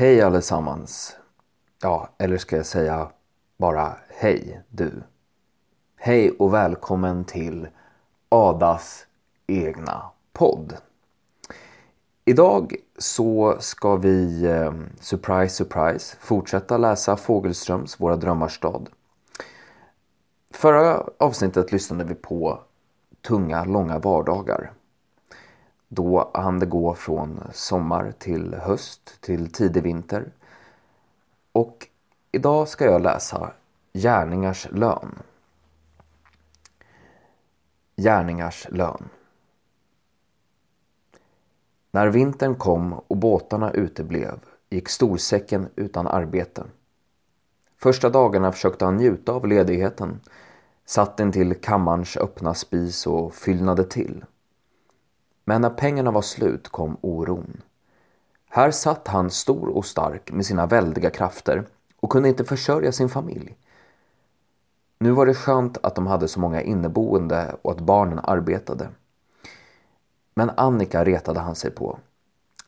Hej allesammans. Ja, eller ska jag säga bara hej du. Hej och välkommen till Adas egna podd. Idag så ska vi, eh, surprise surprise, fortsätta läsa Fågelströms Våra drömmars stad. Förra avsnittet lyssnade vi på Tunga långa vardagar då hann det gå från sommar till höst till tidig vinter. Och idag ska jag läsa Gärningars lön. Gärningars lön. När vintern kom och båtarna uteblev gick storsäcken utan arbete. Första dagarna försökte han njuta av ledigheten, satt intill kammarens öppna spis och fyllnade till. Men när pengarna var slut kom oron. Här satt han stor och stark med sina väldiga krafter och kunde inte försörja sin familj. Nu var det skönt att de hade så många inneboende och att barnen arbetade. Men Annika retade han sig på.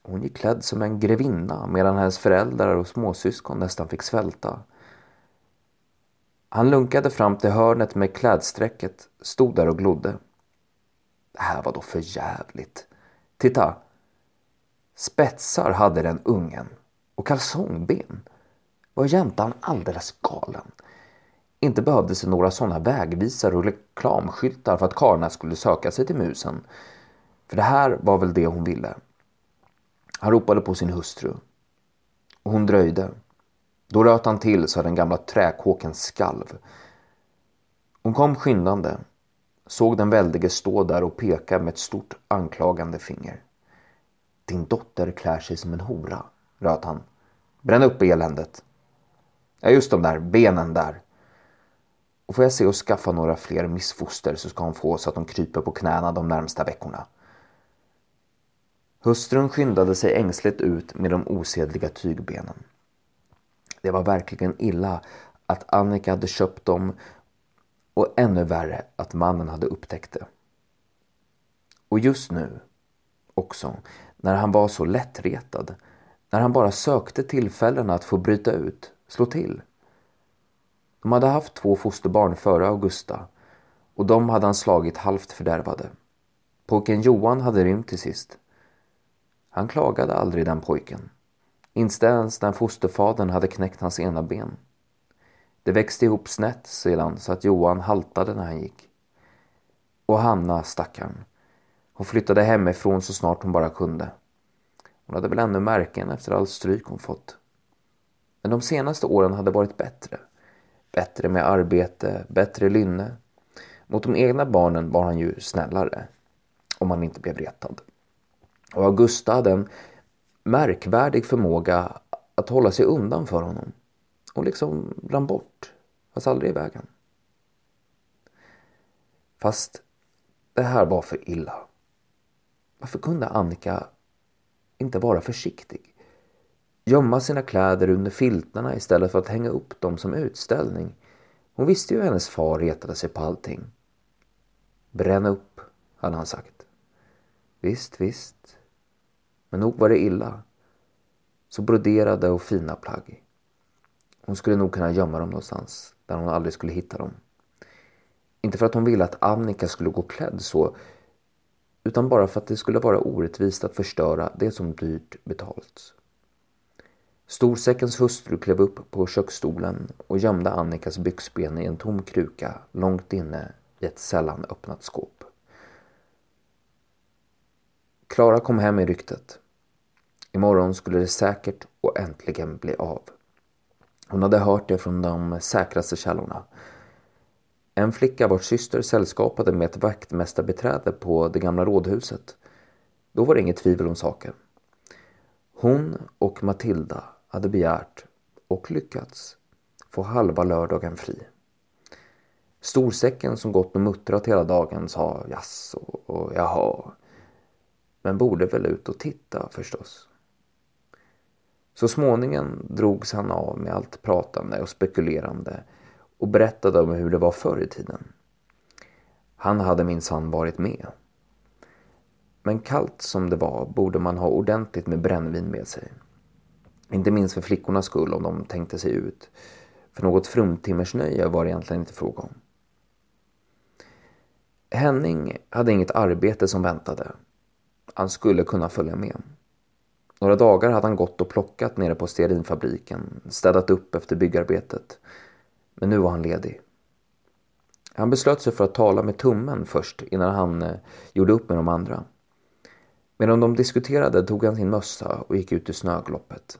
Hon gick klädd som en grevinna medan hennes föräldrar och småsyskon nästan fick svälta. Han lunkade fram till hörnet med klädsträcket, stod där och glodde. Det här var då för jävligt. Titta! Spetsar hade den ungen och kalsongben. Var jäntan alldeles galen? Inte behövdes det några sådana vägvisare och reklamskyltar för att karlarna skulle söka sig till musen. För det här var väl det hon ville. Han ropade på sin hustru. Och hon dröjde. Då röt han till så den gamla träkåken skalv. Hon kom skyndande såg den väldige stå där och peka med ett stort anklagande finger. Din dotter klär sig som en hora, röt han. Bränn upp eländet. Ja, just de där benen där. Och får jag se och skaffa några fler missfoster så ska hon få så att de kryper på knäna de närmsta veckorna. Hustrun skyndade sig ängsligt ut med de osedliga tygbenen. Det var verkligen illa att Annika hade köpt dem och ännu värre att mannen hade upptäckt det. Och just nu också, när han var så lättretad, när han bara sökte tillfällen att få bryta ut, slå till. De hade haft två fosterbarn före Augusta och de hade han slagit halvt fördärvade. Pojken Johan hade rymt till sist. Han klagade aldrig den pojken. Inte ens när fosterfadern hade knäckt hans ena ben. Det växte ihop snett sedan så att Johan haltade när han gick. Och Hanna, stackaren. Hon flyttade hemifrån så snart hon bara kunde. Hon hade väl ännu märken efter all stryk hon fått. Men de senaste åren hade varit bättre. Bättre med arbete, bättre lynne. Mot de egna barnen var han ju snällare. Om han inte blev retad. Och Augusta hade en märkvärdig förmåga att hålla sig undan för honom och liksom rann bort. Fast aldrig i vägen. Fast det här var för illa. Varför kunde Annika inte vara försiktig? Gömma sina kläder under filtarna istället för att hänga upp dem som utställning. Hon visste ju att hennes far retade sig på allting. Bränna upp, hade han sagt. Visst, visst. Men nog var det illa. Så broderade och fina plagg. Hon skulle nog kunna gömma dem någonstans där hon aldrig skulle hitta dem. Inte för att hon ville att Annika skulle gå klädd så utan bara för att det skulle vara orättvist att förstöra det som dyrt betalts. Storsäckens hustru klev upp på köksstolen och gömde Annikas byxben i en tom kruka långt inne i ett sällan öppnat skåp. Klara kom hem i ryktet. Imorgon skulle det säkert och äntligen bli av. Hon hade hört det från de säkraste källorna. En flicka vars syster sällskapade med ett vaktmästarbeträde på det gamla rådhuset. Då var det inget tvivel om saken. Hon och Matilda hade begärt, och lyckats, få halva lördagen fri. Storsäcken som gått och muttrat hela dagen sa jaså och jaha. Men borde väl ut och titta förstås. Så småningom drogs han av med allt pratande och spekulerande och berättade om hur det var förr i tiden. Han hade minsann varit med. Men kallt som det var borde man ha ordentligt med brännvin med sig. Inte minst för flickornas skull om de tänkte sig ut. För något fruntimmersnöje var det egentligen inte fråga om. Henning hade inget arbete som väntade. Han skulle kunna följa med. Några dagar hade han gått och plockat nere på stearinfabriken, städat upp efter byggarbetet. Men nu var han ledig. Han beslöt sig för att tala med tummen först innan han eh, gjorde upp med de andra. Medan de diskuterade tog han sin mössa och gick ut i snögloppet.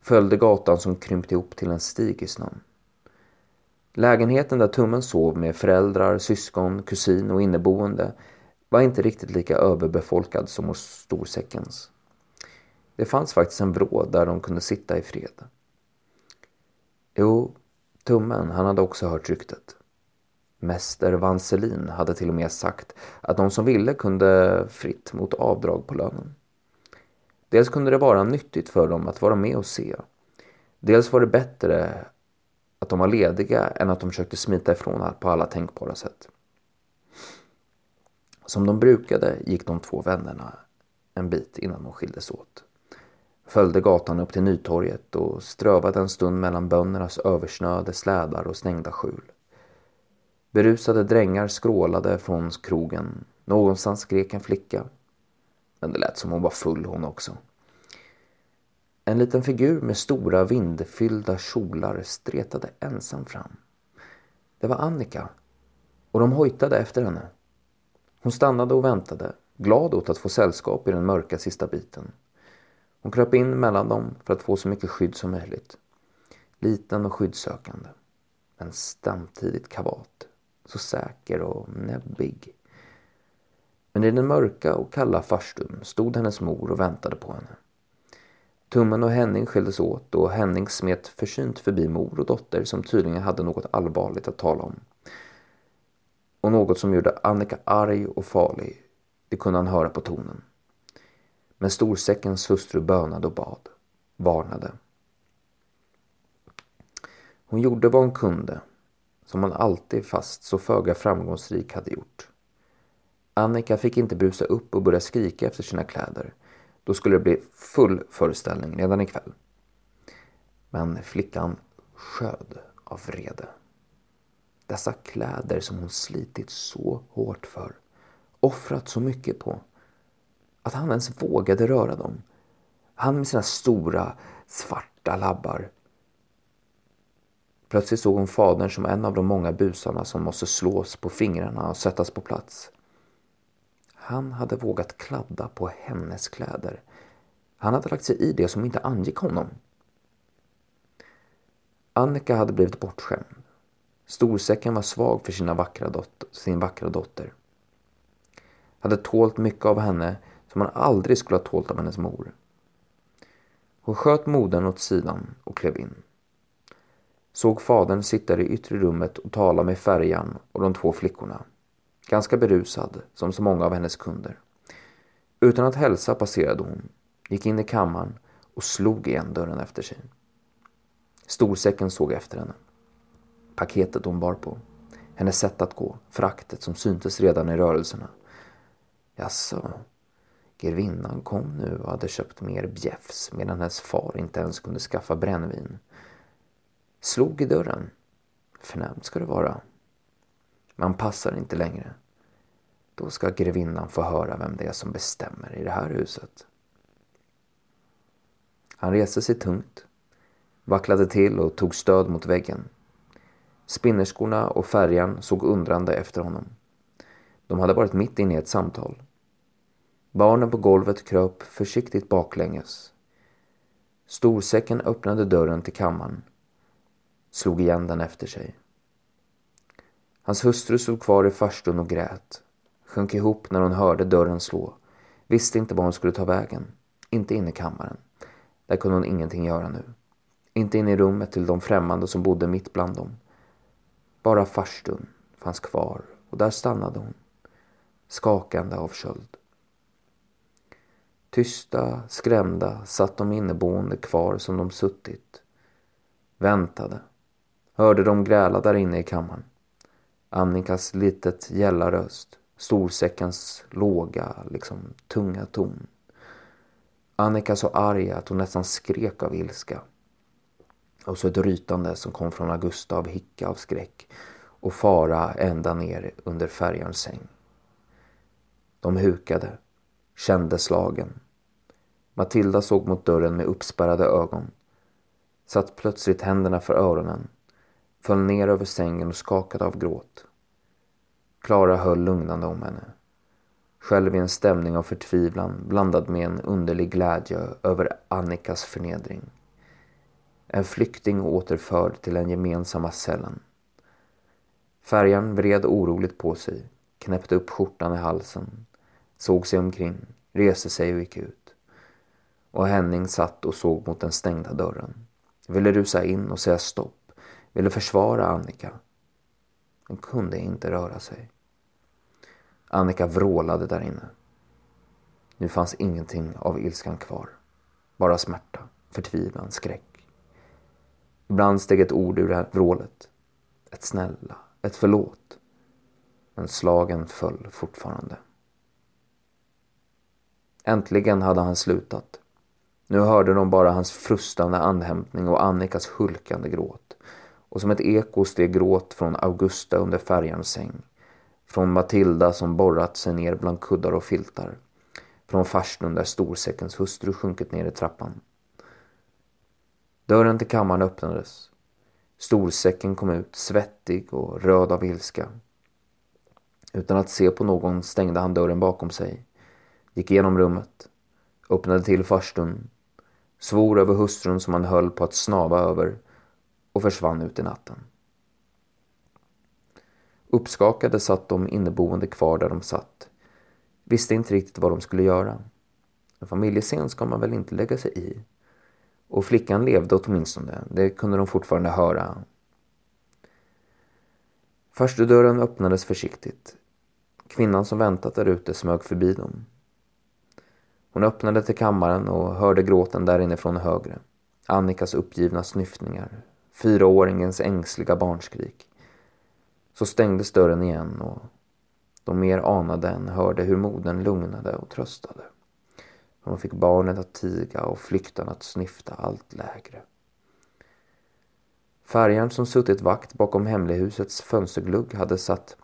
Följde gatan som krympte ihop till en stig i snön. Lägenheten där tummen sov med föräldrar, syskon, kusin och inneboende var inte riktigt lika överbefolkad som hos storsäckens. Det fanns faktiskt en vrå där de kunde sitta i fred. Jo, tummen, han hade också hört ryktet. Mäster Vanselin hade till och med sagt att de som ville kunde fritt mot avdrag på lönen. Dels kunde det vara nyttigt för dem att vara med och se. Dels var det bättre att de var lediga än att de försökte smita ifrån på alla tänkbara sätt. Som de brukade gick de två vännerna en bit innan de skildes åt. Följde gatan upp till Nytorget och strövade en stund mellan böndernas översnöade slädar och stängda skjul. Berusade drängar skrålade från krogen. Någonstans skrek en flicka. Men det lät som hon var full hon också. En liten figur med stora vindfyllda kjolar stretade ensam fram. Det var Annika och de hojtade efter henne. Hon stannade och väntade, glad åt att få sällskap i den mörka sista biten. Hon kröp in mellan dem för att få så mycket skydd som möjligt. Liten och skyddssökande, men samtidigt kavat så säker och näbbig. Men i den mörka och kalla farstun stod hennes mor och väntade på henne. Tummen och Henning skildes åt och Henning smet försynt förbi mor och dotter som tydligen hade något allvarligt att tala om. Och något som gjorde Annika arg och farlig, det kunde han höra på tonen. Men storsäckens hustru bönade och bad, varnade. Hon gjorde vad hon kunde som hon alltid fast så föga framgångsrik hade gjort. Annika fick inte brusa upp och börja skrika efter sina kläder. Då skulle det bli full föreställning redan ikväll. Men flickan sköd av vrede. Dessa kläder som hon slitit så hårt för, offrat så mycket på. Att han ens vågade röra dem. Han med sina stora svarta labbar Plötsligt såg hon fadern som en av de många busarna som måste slås på fingrarna och sättas på plats. Han hade vågat kladda på hennes kläder. Han hade lagt sig i det som inte angick honom. Annika hade blivit bortskämd. Storsäcken var svag för sina vackra sin vackra dotter. Hade tålt mycket av henne som han aldrig skulle ha tålt av hennes mor. Hon sköt modern åt sidan och klev in såg fadern sitta i yttre rummet och tala med färjan och de två flickorna. Ganska berusad, som så många av hennes kunder. Utan att hälsa passerade hon, gick in i kammaren och slog igen dörren efter sig. Storsäcken såg efter henne. Paketet hon bar på. Hennes sätt att gå, fraktet som syntes redan i rörelserna. Jaså, grevinnan kom nu och hade köpt mer bjäfs medan hennes far inte ens kunde skaffa brännvin slog i dörren. Förnämt ska det vara. Man passar inte längre. Då ska grevinnan få höra vem det är som bestämmer i det här huset. Han reste sig tungt, vacklade till och tog stöd mot väggen. Spinnerskorna och färjan såg undrande efter honom. De hade varit mitt inne i ett samtal. Barnen på golvet kröp försiktigt baklänges. Storsäcken öppnade dörren till kammaren slog igen den efter sig. Hans hustru stod kvar i farstun och grät. Sjönk ihop när hon hörde dörren slå. Visste inte var hon skulle ta vägen. Inte in i kammaren. Där kunde hon ingenting göra nu. Inte in i rummet till de främmande som bodde mitt bland dem. Bara farstun fanns kvar och där stannade hon. Skakande av köld. Tysta, skrämda satt de inneboende kvar som de suttit. Väntade hörde de gräla där inne i kammaren. Annikas litet gälla röst, storsäckens låga, liksom tunga ton. Annika så arg att hon nästan skrek av ilska. Och så ett rytande som kom från Augusta av hicka av skräck och fara ända ner under färjarens säng. De hukade, kände slagen. Matilda såg mot dörren med uppspärrade ögon. Satt plötsligt händerna för öronen. Föll ner över sängen och skakade av gråt. Klara höll lugnande om henne. Själv i en stämning av förtvivlan blandad med en underlig glädje över Annikas förnedring. En flykting återförd till den gemensamma cellen. Färjan vred oroligt på sig, knäppte upp skjortan i halsen, såg sig omkring, reste sig och gick ut. Och Henning satt och såg mot den stängda dörren. Ville rusa in och säga stopp, ville försvara Annika. Men kunde inte röra sig. Annika vrålade där inne. Nu fanns ingenting av ilskan kvar. Bara smärta, förtvivlan, skräck. Ibland steg ett ord ur vrålet. Ett snälla, ett förlåt. Men slagen föll fortfarande. Äntligen hade han slutat. Nu hörde de bara hans frustande andhämtning och Annikas hulkande gråt. Och som ett eko steg gråt från Augusta under färjans säng. Från Matilda som borrat sig ner bland kuddar och filtar. Från farstun där storsäckens hustru sjunkit ner i trappan. Dörren till kammaren öppnades. Storsäcken kom ut, svettig och röd av ilska. Utan att se på någon stängde han dörren bakom sig. Gick igenom rummet. Öppnade till farstun. Svor över hustrun som han höll på att snava över och försvann ut i natten. Uppskakade satt de inneboende kvar där de satt. Visste inte riktigt vad de skulle göra. En familjescen ska man väl inte lägga sig i. Och flickan levde åtminstone, det kunde de fortfarande höra. Farstudörren öppnades försiktigt. Kvinnan som väntat där ute smög förbi dem. Hon öppnade till kammaren och hörde gråten där inifrån högre. Annikas uppgivna snyftningar. Fyraåringens ängsliga barnskrik. Så stängdes dörren igen och de mer anade än hörde hur modern lugnade och tröstade. Hon fick barnet att tiga och flyktan att snyfta allt lägre. Färjan som suttit vakt bakom hemlighusets fönsterglugg hade satt,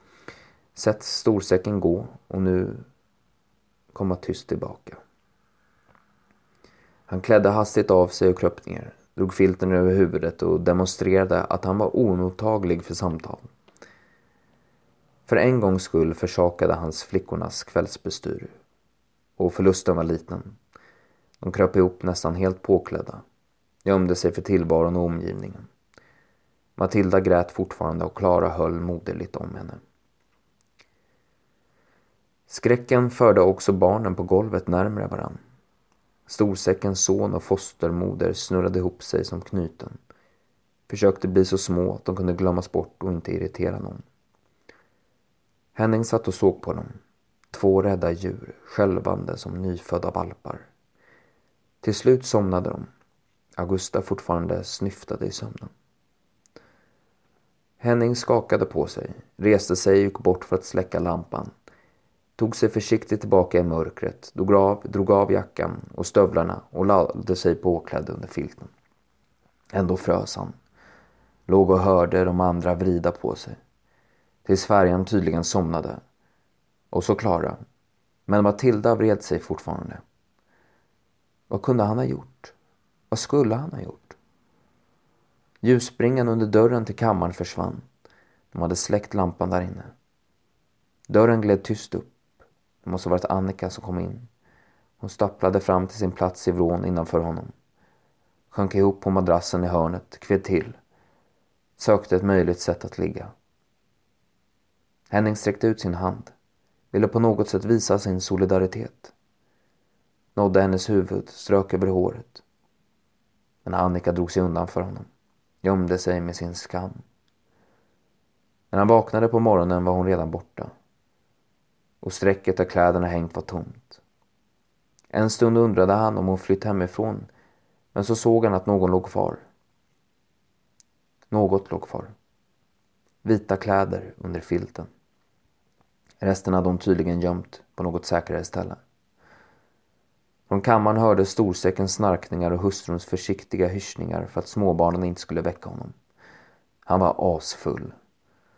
sett storsäcken gå och nu komma tyst tillbaka. Han klädde hastigt av sig och kröp ner, drog filten över huvudet och demonstrerade att han var omottaglig för samtal. För en gångs skull försakade hans flickornas kvällsbestyr. Och förlusten var liten. De kröp ihop nästan helt påklädda. Gömde sig för tillvaron och omgivningen. Matilda grät fortfarande och Klara höll moderligt om henne. Skräcken förde också barnen på golvet närmre varann. Storsäckens son och fostermoder snurrade ihop sig som knuten. Försökte bli så små att de kunde glömmas bort och inte irritera någon. Henning satt och såg på dem. Två rädda djur, skälvande som nyfödda valpar. Till slut somnade de. Augusta fortfarande snyftade i sömnen. Henning skakade på sig, reste sig och gick bort för att släcka lampan. Tog sig försiktigt tillbaka i mörkret, drog av, drog av jackan och stövlarna och lade sig påklädd under filten. Ändå frös han. Låg och hörde de andra vrida på sig. Tills färjan tydligen somnade. Och så Klara. Men Matilda vred sig fortfarande. Vad kunde han ha gjort? Vad skulle han ha gjort? Ljusspringan under dörren till kammaren försvann. De hade släckt lampan där inne. Dörren gled tyst upp. Det måste ha varit Annika som kom in. Hon stapplade fram till sin plats i vrån innanför honom. Sjönk ihop på madrassen i hörnet, kved till. Sökte ett möjligt sätt att ligga. Henning sträckte ut sin hand, ville på något sätt visa sin solidaritet. Nådde hennes huvud, strök över håret. Men Annika drog sig undan för honom, gömde sig med sin skam. När han vaknade på morgonen var hon redan borta. Och strecket där kläderna hängt var tomt. En stund undrade han om hon flytt hemifrån, men så såg han att någon låg kvar. Något låg kvar. Vita kläder under filten. Resten hade hon tydligen gömt på något säkrare ställe. Från kammaren hördes storsäckens snarkningar och hustruns försiktiga hyschningar för att småbarnen inte skulle väcka honom. Han var asfull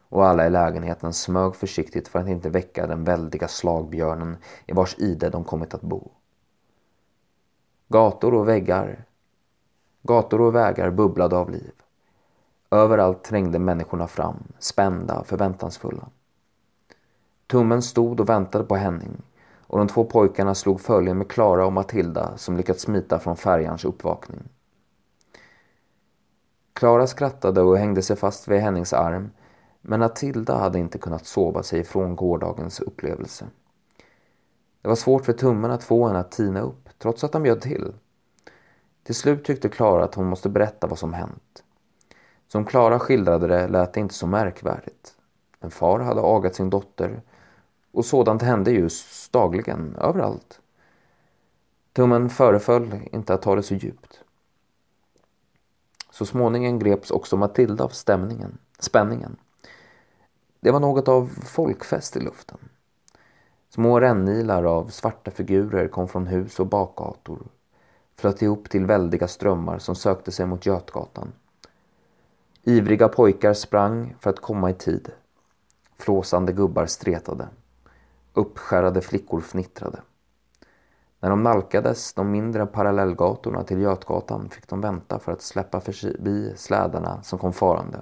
och alla i lägenheten smög försiktigt för att inte väcka den väldiga slagbjörnen i vars ide de kommit att bo. Gator och väggar, gator och vägar bubblade av liv. Överallt trängde människorna fram, spända, förväntansfulla. Tummen stod och väntade på Henning och de två pojkarna slog följe med Klara och Matilda som lyckats smita från färjans uppvakning. Klara skrattade och hängde sig fast vid Hennings arm men Matilda hade inte kunnat sova sig ifrån gårdagens upplevelse. Det var svårt för tummen att få henne att tina upp trots att han bjöd till. Till slut tyckte Klara att hon måste berätta vad som hänt. Som Klara skildrade det lät det inte så märkvärdigt. En far hade agat sin dotter och sådant hände just dagligen, överallt. Tummen föreföll inte att ta det så djupt. Så småningom greps också Matilda av stämningen, spänningen. Det var något av folkfest i luften. Små rännilar av svarta figurer kom från hus och bakgator, flöt ihop till väldiga strömmar som sökte sig mot Götgatan. Ivriga pojkar sprang för att komma i tid. Flåsande gubbar stretade. Uppskärrade flickor fnittrade. När de nalkades de mindre parallellgatorna till Götgatan fick de vänta för att släppa förbi slädarna som kom farande.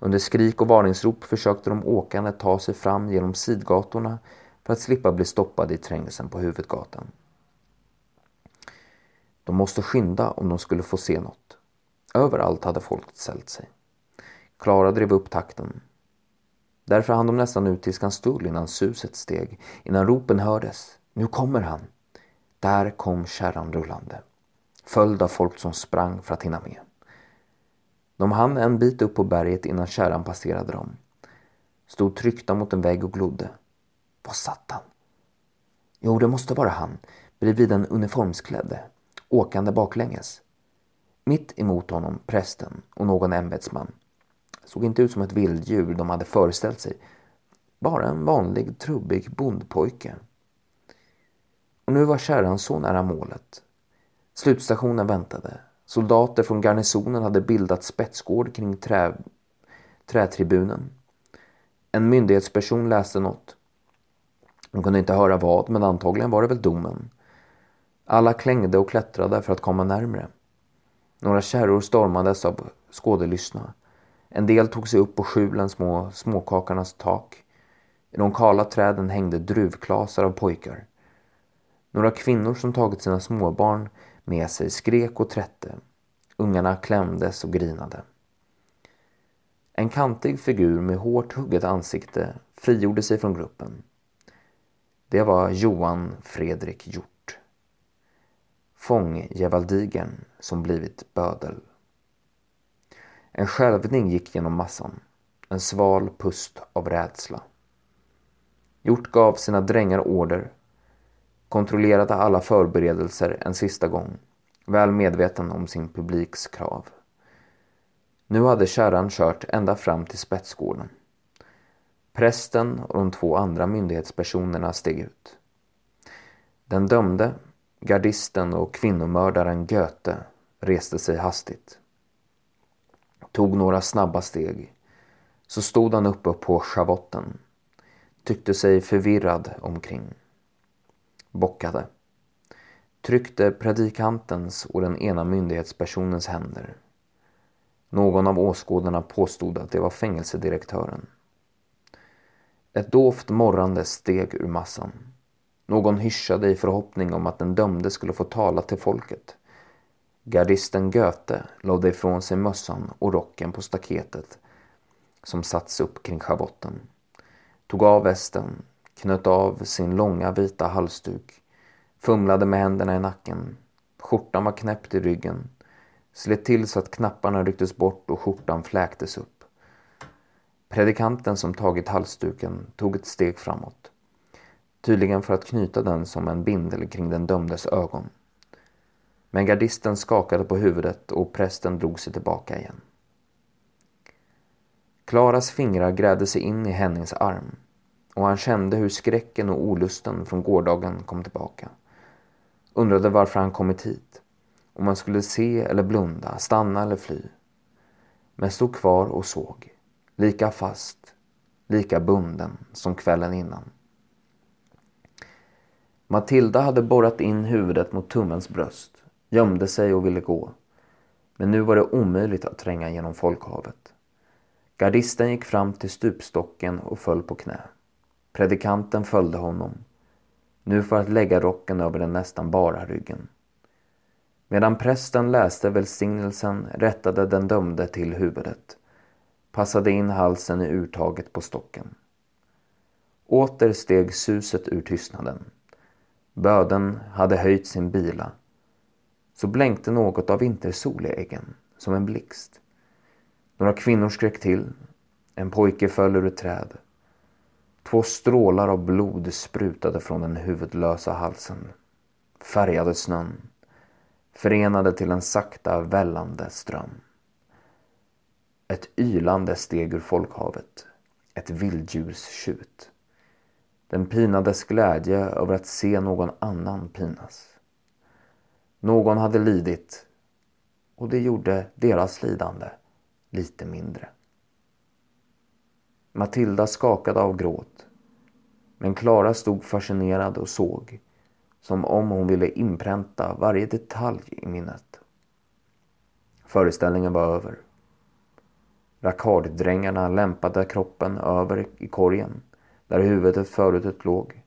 Under skrik och varningsrop försökte de åkande ta sig fram genom sidgatorna för att slippa bli stoppade i trängseln på huvudgatan. De måste skynda om de skulle få se något. Överallt hade folk ställt sig. Klara drev upp takten. Därför hann de nästan ut till Skanstull innan suset steg, innan ropen hördes. Nu kommer han! Där kom kärran rullande, följd av folk som sprang för att hinna med. De hann en bit upp på berget innan kärran passerade dem. Stod tryckta mot en vägg och glodde. Var satt han? Jo, det måste vara han, bredvid den uniformsklädde, åkande baklänges. Mitt emot honom prästen och någon ämbetsman. Såg inte ut som ett vilddjur de hade föreställt sig. Bara en vanlig trubbig bondpojke. Och nu var kärran så nära målet. Slutstationen väntade. Soldater från garnisonen hade bildat spetsgård kring trä, trätribunen. En myndighetsperson läste något. Hon kunde inte höra vad, men antagligen var det väl domen. Alla klängde och klättrade för att komma närmre. Några kärror stormades av skådelystna. En del tog sig upp på skjulen små småkakarnas tak. I de kala träden hängde druvklasar av pojkar. Några kvinnor som tagit sina småbarn med sig skrek och trätte. Ungarna klämdes och grinade. En kantig figur med hårt hugget ansikte frigjorde sig från gruppen. Det var Johan Fredrik Hjort. Fånggevaldigern som blivit bödel. En skälvning gick genom massan. En sval pust av rädsla. Hjort gav sina drängar order kontrollerade alla förberedelser en sista gång, väl medveten om sin publiks krav. Nu hade kärran kört ända fram till spetsgården. Prästen och de två andra myndighetspersonerna steg ut. Den dömde, gardisten och kvinnomördaren Göte reste sig hastigt. Tog några snabba steg. Så stod han uppe på schavotten. Tyckte sig förvirrad omkring bockade. Tryckte predikantens och den ena myndighetspersonens händer. Någon av åskådarna påstod att det var fängelsedirektören. Ett dovt morrande steg ur massan. Någon hyschade i förhoppning om att den dömde skulle få tala till folket. Gardisten Göte lade ifrån sig mössan och rocken på staketet som satts upp kring schavotten. Tog av västen, knöt av sin långa vita halsduk, fumlade med händerna i nacken. Skjortan var knäppt i ryggen, slet till så att knapparna rycktes bort och skjortan fläktes upp. Predikanten som tagit halsduken tog ett steg framåt. Tydligen för att knyta den som en bindel kring den dömdes ögon. Men gardisten skakade på huvudet och prästen drog sig tillbaka igen. Klaras fingrar grävde sig in i Hennings arm och han kände hur skräcken och olusten från gårdagen kom tillbaka. undrade varför han kommit hit. Om han skulle se eller blunda, stanna eller fly. Men stod kvar och såg. Lika fast, lika bunden som kvällen innan. Matilda hade borrat in huvudet mot tummens bröst, gömde sig och ville gå. Men nu var det omöjligt att tränga genom folkhavet. Gardisten gick fram till stupstocken och föll på knä. Predikanten följde honom. Nu för att lägga rocken över den nästan bara ryggen. Medan prästen läste välsignelsen rättade den dömde till huvudet. Passade in halsen i urtaget på stocken. Åter steg suset ur tystnaden. Böden hade höjt sin bila. Så blänkte något av vintersol i äggen, som en blixt. Några kvinnor skrek till. En pojke föll ur ett träd. Två strålar av blod sprutade från den huvudlösa halsen. Färgade snön. Förenade till en sakta vällande ström. Ett ylande steg ur folkhavet. Ett vilddjurstjut. Den pinades glädje över att se någon annan pinas. Någon hade lidit och det gjorde deras lidande lite mindre. Matilda skakade av gråt. Men Klara stod fascinerad och såg. Som om hon ville inpränta varje detalj i minnet. Föreställningen var över. Rakarddrängarna lämpade kroppen över i korgen där huvudet förut låg.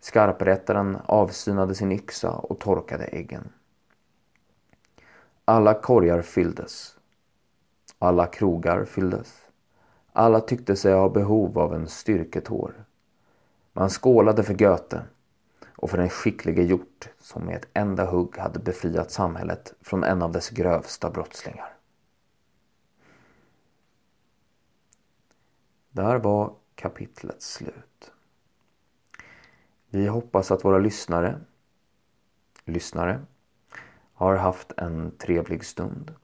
Skarprättaren avsynade sin yxa och torkade äggen. Alla korgar fylldes. Alla krogar fylldes. Alla tyckte sig ha behov av en styrketår. Man skålade för Göte och för den skicklige hjort som med ett enda hugg hade befriat samhället från en av dess grövsta brottslingar. Där var kapitlet slut. Vi hoppas att våra lyssnare, lyssnare har haft en trevlig stund.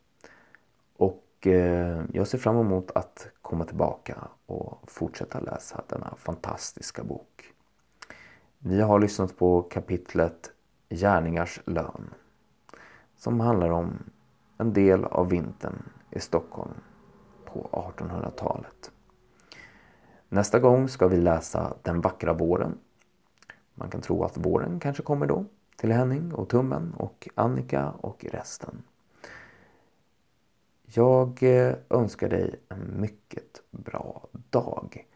Eh, jag ser fram emot att komma tillbaka och fortsätta läsa denna fantastiska bok. Vi har lyssnat på kapitlet Gärningars lön som handlar om en del av vintern i Stockholm på 1800-talet. Nästa gång ska vi läsa Den vackra våren. Man kan tro att våren kanske kommer då till Henning och Tummen och Annika och resten. Jag eh, önskar dig en mycket bra dag.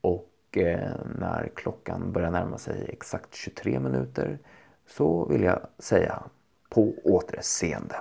Och eh, när klockan börjar närma sig exakt 23 minuter så vill jag säga på återseende.